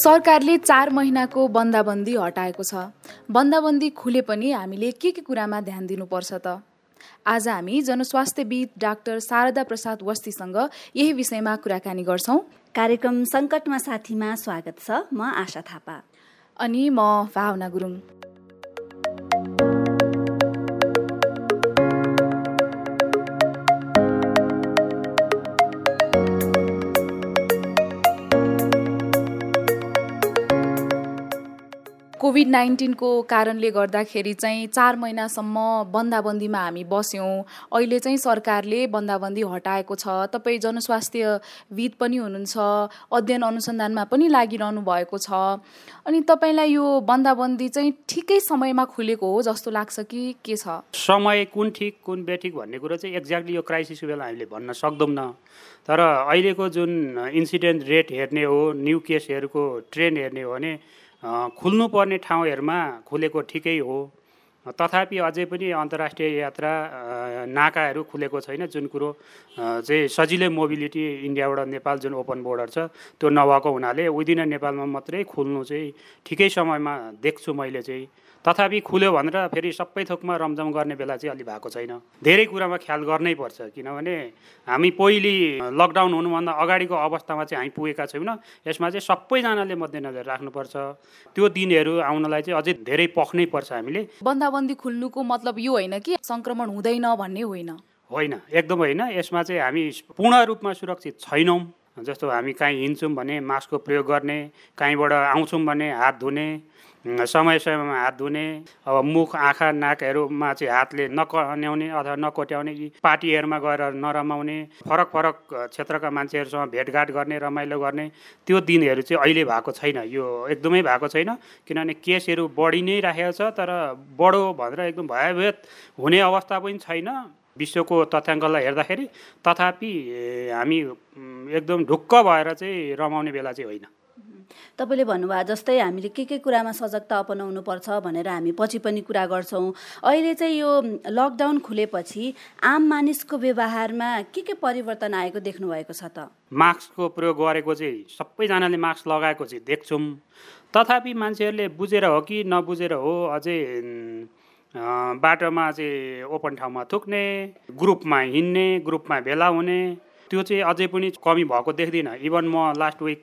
सरकारले चार महिनाको बन्दाबन्दी हटाएको छ। बन्दाबन्दी खुले पनि हामीले के के कुरामा ध्यान दिनुपर्छ त? आज हामी जनस्वास्थ्यविद डाक्टर शारदा प्रसाद वस्तीसँग यही विषयमा कुराकानी गर्छौँ। कार्यक्रम सङ्कटमा साथीमा स्वागत छ। म आशा थापा। अनि म भावना गुरुङ। कोभिड नाइन्टिनको कारणले गर्दाखेरि चाहिँ चार महिनासम्म बन्दाबन्दीमा हामी बस्यौँ। अहिले चाहिँ सरकारले बन्दाबन्दी हटाएको छ। तपाईँ जनस्वास्थ्यविद पनि हुनुहुन्छ। अध्ययन अनुसन्धानमा पनि लागिरहनु भएको छ। अनि तपाईँलाई यो बन्दाबन्दी चाहिँ ठिकै समयमा खुलेको हो जस्तो लाग्छ कि के छ? समय कुन ठिक कुन बेठिक भन्ने कुरो चाहिँ एक्ज्याक्टली यो क्राइसिसको बेला हामीले भन्न सक्दैनौँ तर अहिलेको जुन इन्सिडेन्ट रेट हेर्ने हो न्यु केसहरूको ट्रेन हेर्ने हो भने खुल्नुपर्ने ठाउँहरूमा खुलेको ठिकै हो। तथापि अझै पनि अन्तर्राष्ट्रिय यात्रा नाकाहरू खुलेको छैन। जुन कुरो चाहिँ सजिलै मोबिलिटी इन्डियाबाट नेपाल जुन ओपन बोर्डर छ त्यो नभएको हुनाले विदिन नेपालमा मात्रै खुल्नु चाहिँ ठिकै समयमा देख्छु मैले चाहिँ। तथापि खुल्यो भनेर फेरि सबै थोकमा रमझम गर्ने बेला चाहिँ अलि भएको छैन। धेरै कुरामा ख्याल गर्नै पर्छ किनभने हामी पहिले लकडाउन हुनुभन्दा अगाडिको अवस्थामा चाहिँ हामी पुगेका छैनौँ यसमा चाहिँ सबैजनाले मध्यनजर राख्नुपर्छ। त्यो दिनहरू आउनलाई चाहिँ अझै धेरै पख्नै पर्छ हामीले। बन्दाबन्दी खुल्नुको मतलब यो होइन कि सङ्क्रमण हुँदैन भन्ने होइन? होइन एकदम होइन। यसमा चाहिँ हामी पूर्ण रूपमा सुरक्षित छैनौँ। जस्तो हामी काहीँ हिँड्छौँ भने मास्कको प्रयोग गर्ने काहीँबाट आउँछौँ भने हात धुने समय समयमा हात धुने अब मुख आँखा नाकहरूमा चाहिँ हातले नकन्याउने अथवा नकोट्याउने पार्टीहरूमा गएर नरमाउने फरक फरक क्षेत्रका मान्छेहरूसँग भेटघाट गर्ने रमाइलो गर्ने त्यो दिनहरू चाहिँ अहिले भएको छैन। यो एकदमै भएको छैन किनभने केसहरू बढी नै राखेको छ तर बढो भनेर एकदम भयभेत हुने अवस्था पनि छैन। विश्वको तथ्याङ्कलाई हेर्दाखेरि तथापि हामी एकदम ढुक्क भएर चाहिँ रमाउने बेला चाहिँ होइन। तपाईँले भन्नुभयो जस्तै हामीले के के कुरामा सजगता अपनाउनु पर्छ भनेर हामी पछि पनि कुरा गर्छौँ। अहिले चाहिँ यो लकडाउन खुलेपछि आम मानिसको व्यवहारमा के के परिवर्तन आएको देख्नु भएको छ त? मास्कको प्रयोग गरेको चाहिँ सबैजनाले मास्क लगाएको चाहिँ देख्छौँ। तथापि मान्छेहरूले बुझेर हो कि नबुझेर हो अझै बाटोमा चाहिँ ओपन ठाउँमा थुक्ने ग्रुपमा हिँड्ने ग्रुपमा भेला हुने। त्यो चाहिँ अझै पनि कमी भएको देख्दिनँ। इभन म लास्ट विक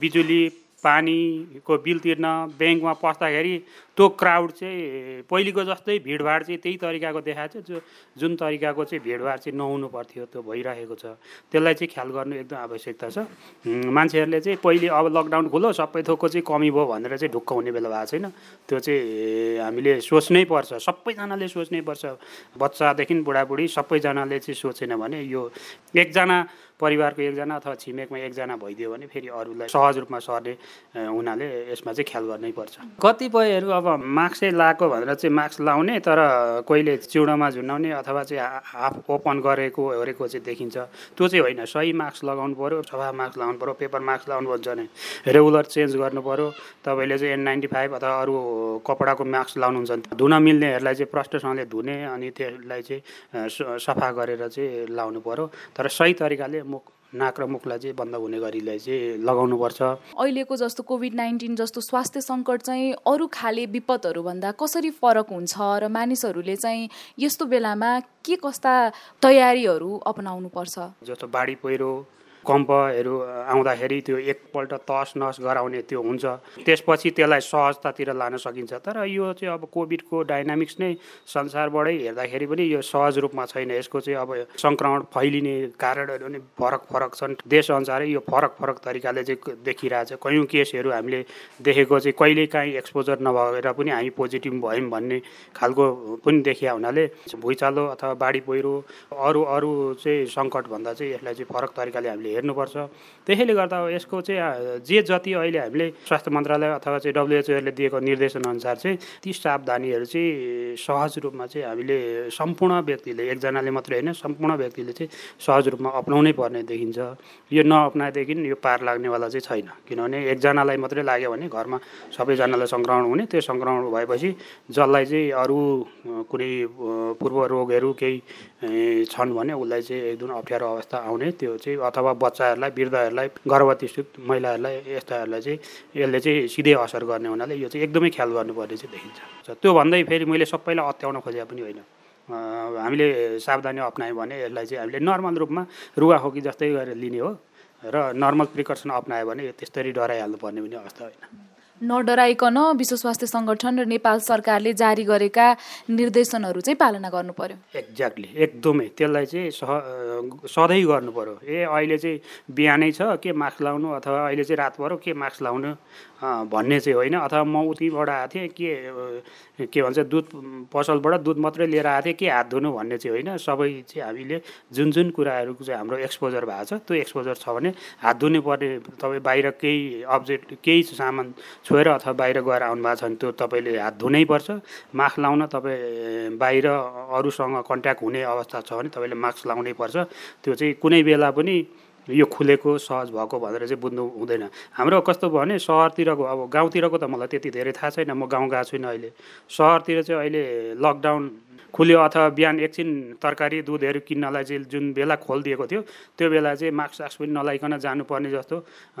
बिजुली पानीको बिल तिर्न ब्याङ्कमा पस्दाखेरि त्यो क्राउड चाहिँ पहिलेको जस्तै भिडभाड चाहिँ त्यही तरिकाको देखाएको छ जो जुन तरिकाको चाहिँ भिडभाड चाहिँ नहुनु पर्थ्यो त्यो भइरहेको छ। त्यसलाई चाहिँ ख्याल गर्नु एकदम आवश्यकता छ। मान्छेहरूले चाहिँ पहिले अब लकडाउन खुलो सबै थोकको चाहिँ कमी भयो भनेर चाहिँ ढुक्क हुने बेला भएको छैन। त्यो चाहिँ हामीले सोच्नै पर्छ। सबैजनाले सोच्नै पर्छ। बच्चादेखि बुढाबुढी सबैजनाले चाहिँ सोचेन भने यो एकजना परिवारको एकजना अथवा छिमेकमा एकजना भइदियो भने फेरि अरूलाई सहज रूपमा सर्ने हुनाले यसमा चाहिँ ख्याल गर्नै पर्छ। कतिपयहरू अब मास्कै लगाएको भनेर चाहिँ मास्क लाउने तर कोहीले चिउडोमा झुन्डाउने अथवा चाहिँ हाफ ओपन गरेको ओरेको चाहिँ देखिन्छ। त्यो चाहिँ होइन सही मास्क लगाउनु पऱ्यो सफा मास्क लगाउनु पऱ्यो पेपर मास्क लगाउनु भन्छ भने रेगुलर चेन्ज गर्नु पऱ्यो तपाईँले चाहिँ एन नाइन्टी फाइभ अथवा अरू कपडाको मास्क लाउनुहुन्छ भने धुन मिल्नेहरूलाई चाहिँ प्रष्टसँगले धुने अनि त्यसलाई चाहिँ सफा गरेर चाहिँ लाउनु पऱ्यो तर सही तरिकाले मुख नाक र मुखलाई चाहिँ बन्द हुने गरीलाई चाहिँ लगाउनुपर्छ। अहिलेको जस्तो कोभिड नाइन्टिन जस्तो स्वास्थ्य सङ्कट चाहिँ अरू खाले विपदहरूभन्दा कसरी फरक हुन्छ र मानिसहरूले चाहिँ यस्तो बेलामा के कस्ता तयारीहरू अपनाउनु पर्छ जस्तो बाढी पहिरो कम्पहरू आउँदाखेरि त्यो एकपल्ट तस नस गराउने त्यो हुन्छ। त्यसपछि त्यसलाई सहजतातिर लान सकिन्छ। तर यो चाहिँ अब कोभिडको डाइनामिक्स नै संसारबाटै हेर्दाखेरि पनि यो सहज रूपमा छैन। यसको चाहिँ अब सङ्क्रमण फैलिने कारणहरू नै फरक फरक छन् देशअनुसारै यो फरक फरक तरिकाले चाहिँ देखिरहेछ। कयौँ केसहरू हामीले देखेको चाहिँ कहिल्यै काहीँ एक्सपोजर नभएर पनि हामी पोजिटिभ भयौँ भन्ने खालको पनि देखिया हुनाले भुइँचालो अथवा बाढी पहिरो अरू अरू चाहिँ सङ्कटभन्दा चाहिँ यसलाई चाहिँ फरक तरिकाले हामीले हेर्नुपर्छ। त्यसैले गर्दा यसको चाहिँ जे जति अहिले हामीले स्वास्थ्य मन्त्रालय अथवा चाहिँ डब्लुएचओले दिएको निर्देशन अनुसार चाहिँ ती सावधानीहरू चाहिँ सहज रूपमा चाहिँ हामीले सम्पूर्ण व्यक्तिले एकजनाले मात्रै होइन सम्पूर्ण व्यक्तिले चाहिँ सहज रूपमा अप्नाउनै पर्ने देखिन्छ। यो नअप्नाएदेखि यो पार लाग्नेवाला चाहिँ छैन। किनभने एकजनालाई मात्रै लाग्यो भने घरमा सबैजनालाई सङ्क्रमण हुने त्यो सङ्क्रमण भएपछि जसलाई चाहिँ अरू कुनै पूर्व रोगहरू केही छन् भने उसलाई चाहिँ एकदम अप्ठ्यारो अवस्था आउने त्यो चाहिँ अथवा बच्चाहरूलाई वृद्धहरूलाई गर्भवती महिलाहरूलाई यस्ताहरूलाई चाहिँ यसले चाहिँ सिधै असर गर्ने हुनाले यो चाहिँ एकदमै ख्याल गर्नुपर्ने चाहिँ देखिन्छ। त्यो भन्दै फेरि मैले सबैलाई अत्याउन खोजे पनि होइन। हामीले सावधानी अप्नायौँ भने यसलाई चाहिँ हामीले नर्मल रूपमा रुवाखोकी जस्तै गरेर लिने हो र नर्मल प्रिकर्सन अप्नायो भने त्यसरी डराइहाल्नु पर्ने पनि अवस्था होइन। नडराइकन विश्व स्वास्थ्य सङ्गठन र नेपाल सरकारले जारी गरेका निर्देशनहरू चाहिँ पालना गर्नु पर्यो एक्ज्याक्टली एकदमै। त्यसलाई चाहिँ सधैँ गर्नु पर्यो ए अहिले चाहिँ बिहानै छ के मास्क लाउनु अथवा अहिले चाहिँ रात पऱ्यो के मास्क लाउनु? भन्ने चाहिँ होइन। अथवा म उतिबाट आएको थिएँ के के भन्छ दुध पसलबाट दुध मात्रै लिएर आएको थिएँ के हात धुनु भन्ने चाहिँ होइन। सबै चाहिँ हामीले जुन जुन कुराहरूको चाहिँ हाम्रो एक्सपोजर भएको छ त्यो एक्सपोजर छ भने हात धुनु पर्ने तपाईँ बाहिर केही अब्जेक्ट केही सामान छोएर अथवा बाहिर गएर आउनु भएको छ भने त्यो तपाईँले हात धुनै पर्छ। मास्क लाउन तपाईँ बाहिर अरूसँग कन्ट्याक्ट हुने अवस्था छ भने तपाईँले मास्क लाउनै पर्छ। त्यो चाहिँ कुनै बेला पनि यो खुलेको सहज भएको भनेर चाहिँ बुझ्नु हुँदैन। हाम्रो कस्तो भयो भने सहरतिरको अब गाउँतिरको त मलाई त्यति धेरै थाहा छैन म गाउँ गएको छुइनँ अहिले। सहरतिर चाहिँ अहिले लकडाउन खुल्यो अथवा बिहान एकछिन तरकारी दुधहरू किन्नलाई चाहिँ जुन बेला खोलिदिएको थियो त्यो बेला चाहिँ मास्क साक्स पनि नलाइकन जानुपर्ने जस्तो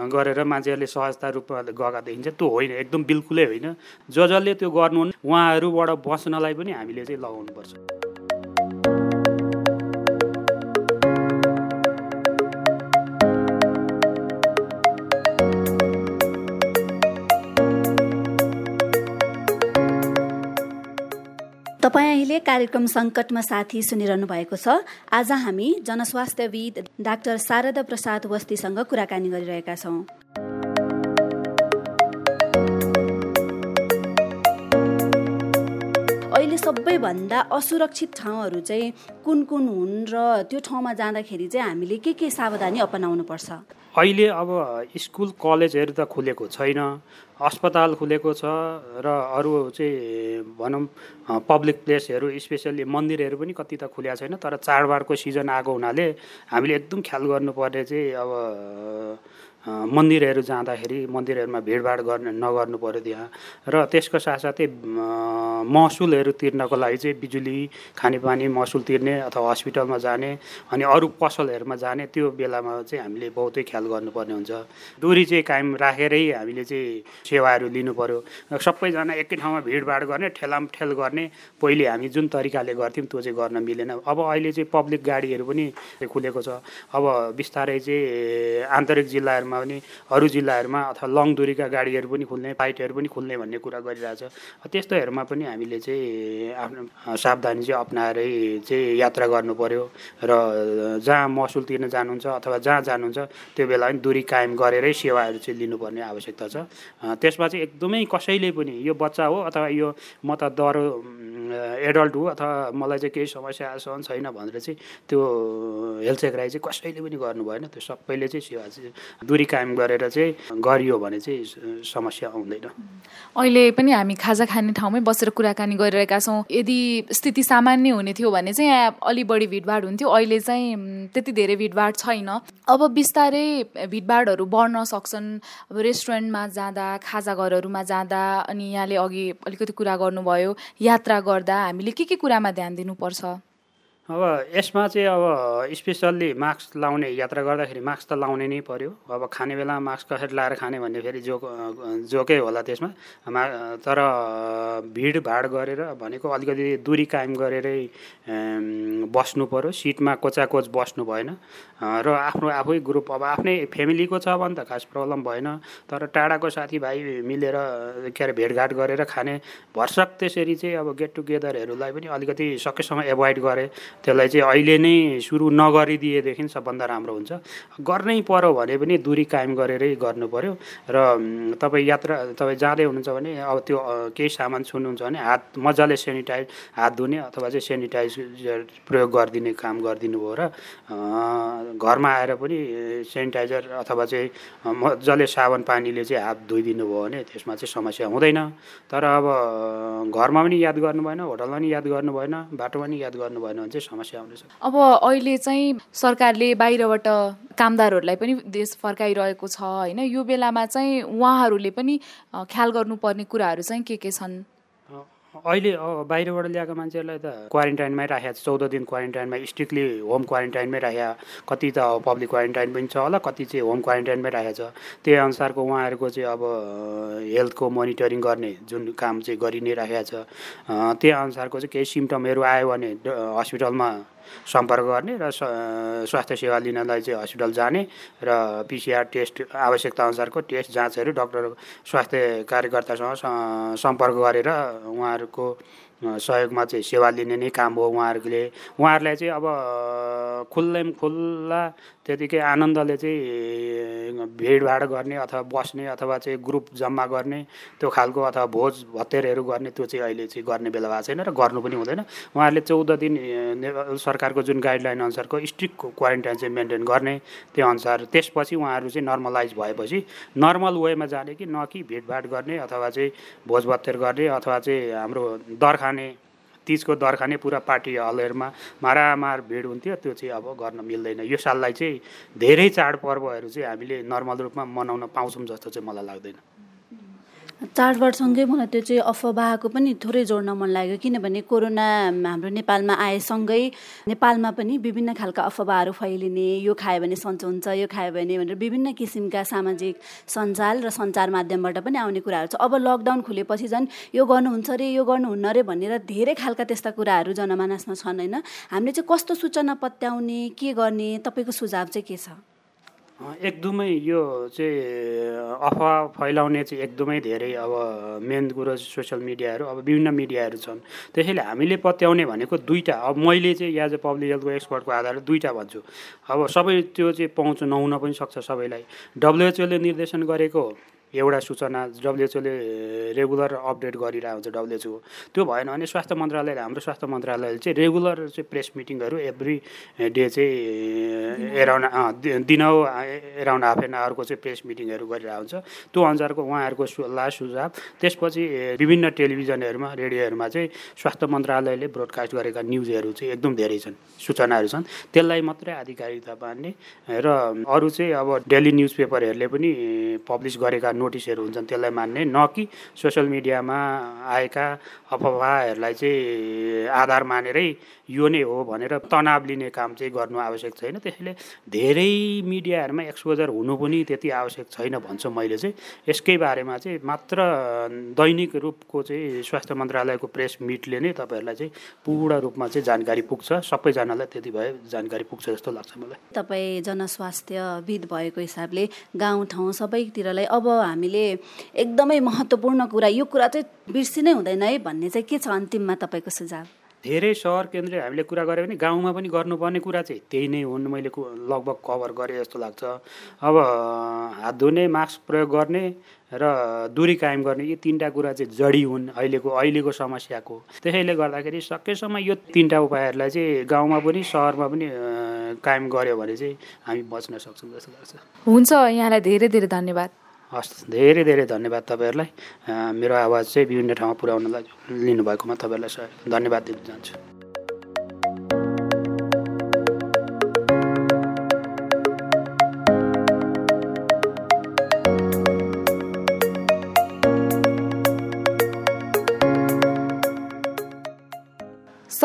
गरेर मान्छेहरूले सहजता रूपमा गएका देखिन्छ। त्यो होइन एकदम बिल्कुलै होइन। ज जसले त्यो गर्नु उहाँहरूबाट बस्नलाई पनि हामीले चाहिँ लगाउनुपर्छ। तपाईँ अहिले कार्यक्रम सङ्कटमा साथी सुनिरहनु भएको छ। आज हामी जनस्वास्थ्यविद डाक्टर शारदा प्रसाद वस्तीसँग कुराकानी गरिरहेका छौँ। अहिले सबैभन्दा असुरक्षित ठाउँहरू चाहिँ कुन कुन हुन् र त्यो ठाउँमा जाँदाखेरि चाहिँ हामीले के के सावधानी अपनाउनु पर्छ अहिले अब स्कुल कलेजहरू त खुलेको छैन अस्पताल खुलेको छ र अरू चाहिँ भनौँ पब्लिक प्लेसहरू स्पेसल्ली मन्दिरहरू पनि कति त खुल्या छैन तर चाडबाडको सिजन आएको हुनाले हामीले एकदम ख्याल गर्नुपर्ने चाहिँ अब मन्दिरहरू जाँदाखेरि मन्दिरहरूमा भिडभाड गर्ने नगर्नु पऱ्यो त्यहाँ। र त्यसको साथसाथै महसुलहरू तिर्नको लागि चाहिँ बिजुली खानेपानी महसुल तिर्ने अथवा हस्पिटलमा जाने अनि अरू पसलहरूमा जाने त्यो बेलामा चाहिँ हामीले बहुतै ख्याल गर्नुपर्ने हुन्छ। दुरी चाहिँ कायम राखेरै हामीले चाहिँ सेवाहरू लिनु पऱ्यो सबैजना एकै ठाउँमा भिडभाड गर्ने ठेलाम ठेल गर्ने पहिले हामी जुन तरिकाले गर्थ्यौँ त्यो चाहिँ गर्न मिलेन। अब अहिले चाहिँ पब्लिक गाडीहरू पनि खुलेको छ। अब बिस्तारै चाहिँ आन्तरिक जिल्लाहरूमा जिल्लाहरूमा पनि अरू जिल्लाहरूमा अथवा लङ दुरीका गाडीहरू पनि खुल्ने फ्लाइटहरू पनि खुल्ने भन्ने कुरा गरिरहेछ। त्यस्तोहरूमा पनि हामीले चाहिँ आफ्नो सावधानी चाहिँ अप्नाएरै चाहिँ यात्रा गर्नु पऱ्यो र जहाँ महसुल तिर्न जानुहुन्छ अथवा जहाँ जानुहुन्छ त्यो बेला पनि दुरी कायम गरेरै सेवाहरू चाहिँ लिनुपर्ने आवश्यकता छ। त्यसमा चाहिँ एकदमै कसैले पनि यो बच्चा हो अथवा यो म त डरो एडल्ट हो अथवा मलाई चाहिँ केही समस्या आएछ छैन भनेर चाहिँ त्यो हेल्थ चेकराई चाहिँ कसैले पनि गर्नु भएन त्यो सबैले चाहिँ सेवा चाहिँ दुरी दूरी कायम गरेर चाहिँ गरियो भने चाहिँ समस्या आउँदैन अहिले पनि हामी खाजा खाने ठाउँमै बसेर कुराकानी गरिरहेका छौँ। यदि स्थिति सामान्य हुने थियो भने चाहिँ यहाँ अलि बढी भिडभाड हुन्थ्यो। अहिले चाहिँ त्यति धेरै भिडभाड छैन। अब बिस्तारै भिडभाडहरू बढ्न सक्छन्। अब रेस्टुरेन्टमा जाँदा खाजा घरहरूमा जाँदा अनि यहाँले अघि अलिकति कुरा गर्नुभयो यात्रा गर्दा हामीले के के कुरामा ध्यान दिनुपर्छ? अब यसमा चाहिँ अब स्पेसल्ली मास्क लाउने यात्रा गर्दाखेरि मास्क त लाउने नै पर्यो। अब खाने बेलामा मास्क कसरी लाएर खाने भन्ने फेरि जोक जोकै होला त्यसमा। मा तर भिडभाड गरेर भनेको अलिकति दुरी कायम गरेरै बस्नु पर्यो। सिटमा कोचाकोच बस्नु भएन। र आफ्नो आफै ग्रुप अब आफ्नै फ्यामिलीको छ भने त खास प्रब्लम भएन। तर टाढाको साथीभाइ मिलेर के अरे भेटघाट गरेर खाने भरसक त्यसरी चाहिँ अब गेट टुगेदरहरूलाई पनि अलिकति सकेसम्म एभोइड गरे। त्यसलाई चाहिँ अहिले नै सुरु नगरिदिएदेखि सबभन्दा राम्रो हुन्छ। गर्नै पर्यो भने पनि दुरी कायम गरेरै गर्नु पऱ्यो र तपाईँ यात्रा तपाईँ जाँदै हुनुहुन्छ भने अब त्यो केही सामान छुनुहुन्छ भने हात मजाले सेनिटाइज हात धुने अथवा चाहिँ सेनिटाइजर प्रयोग गरिदिने काम गरिदिनु भयो र घरमा आएर पनि सेनिटाइजर अथवा चाहिँ मजाले साबन पानीले चाहिँ हात धोइदिनु भयो भने त्यसमा चाहिँ समस्या हुँदैन। तर अब घरमा पनि याद गर्नु भएन होटलमा पनि याद गर्नु भएन बाटोमा पनि याद गर्नु भएन भने चाहिँ समस्या आउँदैछ। अब अहिले चाहिँ सरकारले बाहिरबाट कामदारहरूलाई पनि देश फर्काइरहेको छ होइन? यो बेलामा चाहिँ उहाँहरूले पनि ख्याल गर्नुपर्ने कुराहरू चाहिँ के के छन्? अहिले बाहिरबाट ल्याएको मान्छेहरूलाई त क्वारेन्टाइनमै राखेको छ चौध दिन क्वारेन्टाइनमा स्ट्रिक्टली होम क्वारेन्टाइनमै राखेको कति त पब्लिक क्वारेन्टाइन पनि छ होला कति चाहिँ होम क्वारेन्टाइनमै राखेको छ। त्यही अनुसारको उहाँहरूको चाहिँ अब हेल्थको मोनिटरिङ गर्ने जुन काम चाहिँ गरि नै राखेको छ। त्यही अनुसारको चाहिँ केही सिम्टमहरू आयो भने हस्पिटलमा सम्पर्क गर्ने र स्वास्थ्य सेवा लिनलाई चाहिँ हस्पिटल जाने र पिसिआर टेस्ट आवश्यकता अनुसारको टेस्ट जाँचहरू डक्टर स्वास्थ्य कार्यकर्तासँग सम्पर्क गरेर उहाँहरूको सहयोगमा चाहिँ सेवा लिने नै काम हो उहाँहरूले उहाँहरूलाई चाहिँ अब खुल्लै खुल्ला त्यतिकै आनन्दले चाहिँ भिडभाड गर्ने अथवा बस्ने अथवा चाहिँ ग्रुप जम्मा गर्ने त्यो खालको अथवा भोज भत्तेरहरू गर्ने त्यो चाहिँ अहिले चाहिँ गर्ने बेला भएको छैन र गर्नु पनि हुँदैन। उहाँहरूले चौध दिन सरकारको जुन गाइडलाइन अनुसारको स्ट्रिक्ट क्वारेन्टाइन चाहिँ मेन्टेन गर्ने त्यो अनुसार त्यसपछि उहाँहरू चाहिँ नर्मलाइज भएपछि नर्मल वेमा जाने कि न कि भिडभाड गर्ने अथवा चाहिँ भोज भत्तेर गर्ने अथवा चाहिँ हाम्रो दर खाने तिजको दर खाने पुरा पार्टी हलहरूमा मारामार भिड हुन्थ्यो त्यो चाहिँ अब गर्न मिल्दैन। यो साललाई चाहिँ धेरै चाडपर्वहरू चाहिँ हामीले नर्मल रूपमा मनाउन पाउँछौँ जस्तो चाहिँ मलाई लाग्दैन। चाडबाडसँगै मलाई त्यो चाहिँ अफवाहको पनि थोरै जोड्न मन लाग्यो। किनभने कोरोना हाम्रो नेपालमा आएसँगै नेपालमा पनि विभिन्न खालका अफवाहहरू फैलिने यो खायो भने सन्चो हुन्छ यो खायो भने भनेर विभिन्न किसिमका सामाजिक सञ्जाल र सञ्चार माध्यमबाट पनि आउने कुराहरू छ। अब लकडाउन खुलेपछि झन् यो गर्नुहुन्छ अरे यो गर्नुहुन्न अरे भनेर धेरै खालका त्यस्ता कुराहरू जनमानसमा छन् होइन? हामीले चाहिँ कस्तो सूचना पत्याउने के गर्ने तपाईँको सुझाव चाहिँ के छ? एकदमै यो चाहिँ अफवाह फैलाउने चाहिँ एकदमै धेरै अब मेन कुरो सोसियल मिडियाहरू अब विभिन्न मिडियाहरू छन्। त्यसैले हामीले पत्याउने भनेको दुईवटा अब मैले चाहिँ एज अ पब्लिक हेल्थको एक्सपर्टको आधारमा दुईवटा भन्छु। अब सबै त्यो चाहिँ पहुँच नहुन पनि सक्छ सबैलाई। डब्लुएचओले निर्देशन गरेको एउटा सूचना डब्लुएचओले रेगुलर अपडेट गरिरहेको हुन्छ डब्लुएचओ त्यो भएन भने स्वास्थ्य मन्त्रालयले हाम्रो स्वास्थ्य मन्त्रालयले चाहिँ रेगुलर चाहिँ प्रेस मिटिङहरू एभ्री डे चाहिँ एराउन्ड दिन एराउन्ड हाफ एन आवरको चाहिँ प्रेस मिटिङहरू गरिरहेको हुन्छ। त्यो अनुसारको उहाँहरूको सल्लाह सुझाव। त्यसपछि विभिन्न टेलिभिजनहरूमा रेडियोहरूमा चाहिँ स्वास्थ्य मन्त्रालयले ब्रोडकास्ट गरेका न्युजहरू चाहिँ एकदम धेरै छन् सूचनाहरू छन्। त्यसलाई मात्रै आधिकारिकता मान्ने र अरू चाहिँ अब डेली न्युज पेपरहरूले पनि पब्लिस गरेका नोटिसहरू हुन्छन् त्यसलाई मान्ने न कि सोसियल मिडियामा आएका अफवाहहरूलाई चाहिँ आधार मानेरै यो नै हो भनेर तनाव लिने काम चाहिँ गर्नु आवश्यक छैन। त्यसैले धेरै मिडियाहरूमा एक्सपोजर हुनु पनि त्यति आवश्यक छैन भन्छु मैले चाहिँ। यसकै बारेमा चाहिँ मात्र दैनिक रूपको चाहिँ स्वास्थ्य मन्त्रालयको प्रेस मिटले नै तपाईँहरूलाई चाहिँ पूर्ण रूपमा चाहिँ जानकारी पुग्छ। सबैजनालाई त्यति भए जानकारी पुग्छ जस्तो लाग्छ मलाई। तपाईँ जनस्वास्थ्यविद भएको हिसाबले गाउँठाउँ सबैतिरलाई अब हामीले एकदमै महत्त्वपूर्ण कुरा यो कुरा चाहिँ बिर्सिनै हुँदैन है भन्ने चाहिँ के छ अन्तिममा तपाईँको सुझाव? धेरै सहर केन्द्रीय हामीले कुरा गऱ्यो भने गाउँमा पनि गर्नुपर्ने कुरा चाहिँ त्यही नै हुन्। मैले लगभग कभर गरेँ जस्तो लाग्छ। अब हात धुने मास्क प्रयोग गर्ने र दूरी कायम गर्ने यी तिनवटा कुरा चाहिँ जडी हुन् अहिलेको अहिलेको समस्याको। त्यसैले गर्दाखेरि सकेसम्म यो तिनवटा उपायहरूलाई चाहिँ गाउँमा पनि सहरमा पनि कायम गऱ्यो भने चाहिँ हामी बच्न सक्छौँ जस्तो लाग्छ। हुन्छ यहाँलाई धेरै धेरै धन्यवाद। हस् धेरै धेरै धन्यवाद तपाईँहरूलाई। मेरो आवाज चाहिँ विभिन्न ठाउँमा पुर्याउनलाई लिनुभएकोमा तपाईँहरूलाई धन्यवाद दिन चाहन्छु।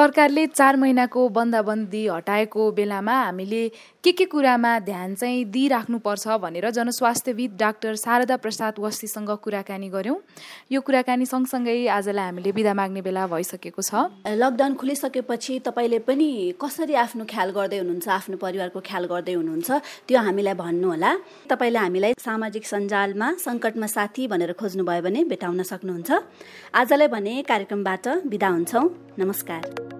सरकारले चार महिनाको बन्दाबन्दी हटाएको बेलामा हामीले के के कुरामा ध्यान चाहिँ दिइराख्नुपर्छ भनेर जनस्वास्थ्यविद डाक्टर शारदा प्रसाद वस्तीसँग कुराकानी गऱ्यौँ। यो कुराकानी सँगसँगै आजलाई हामीले बिदा माग्ने बेला भइसकेको छ। लकडाउन खुलिसकेपछि तपाईँले पनि कसरी आफ्नो ख्याल गर्दै हुनुहुन्छ आफ्नो परिवारको ख्याल गर्दै हुनुहुन्छ त्यो हामीलाई भन्नुहोला। तपाईँले हामीलाई सामाजिक सञ्जालमा सङ्कटमा साथी भनेर खोज्नुभयो भने भेटाउन सक्नुहुन्छ। आजलाई भने कार्यक्रमबाट बिदा हुन्छौँ। नमस्कार।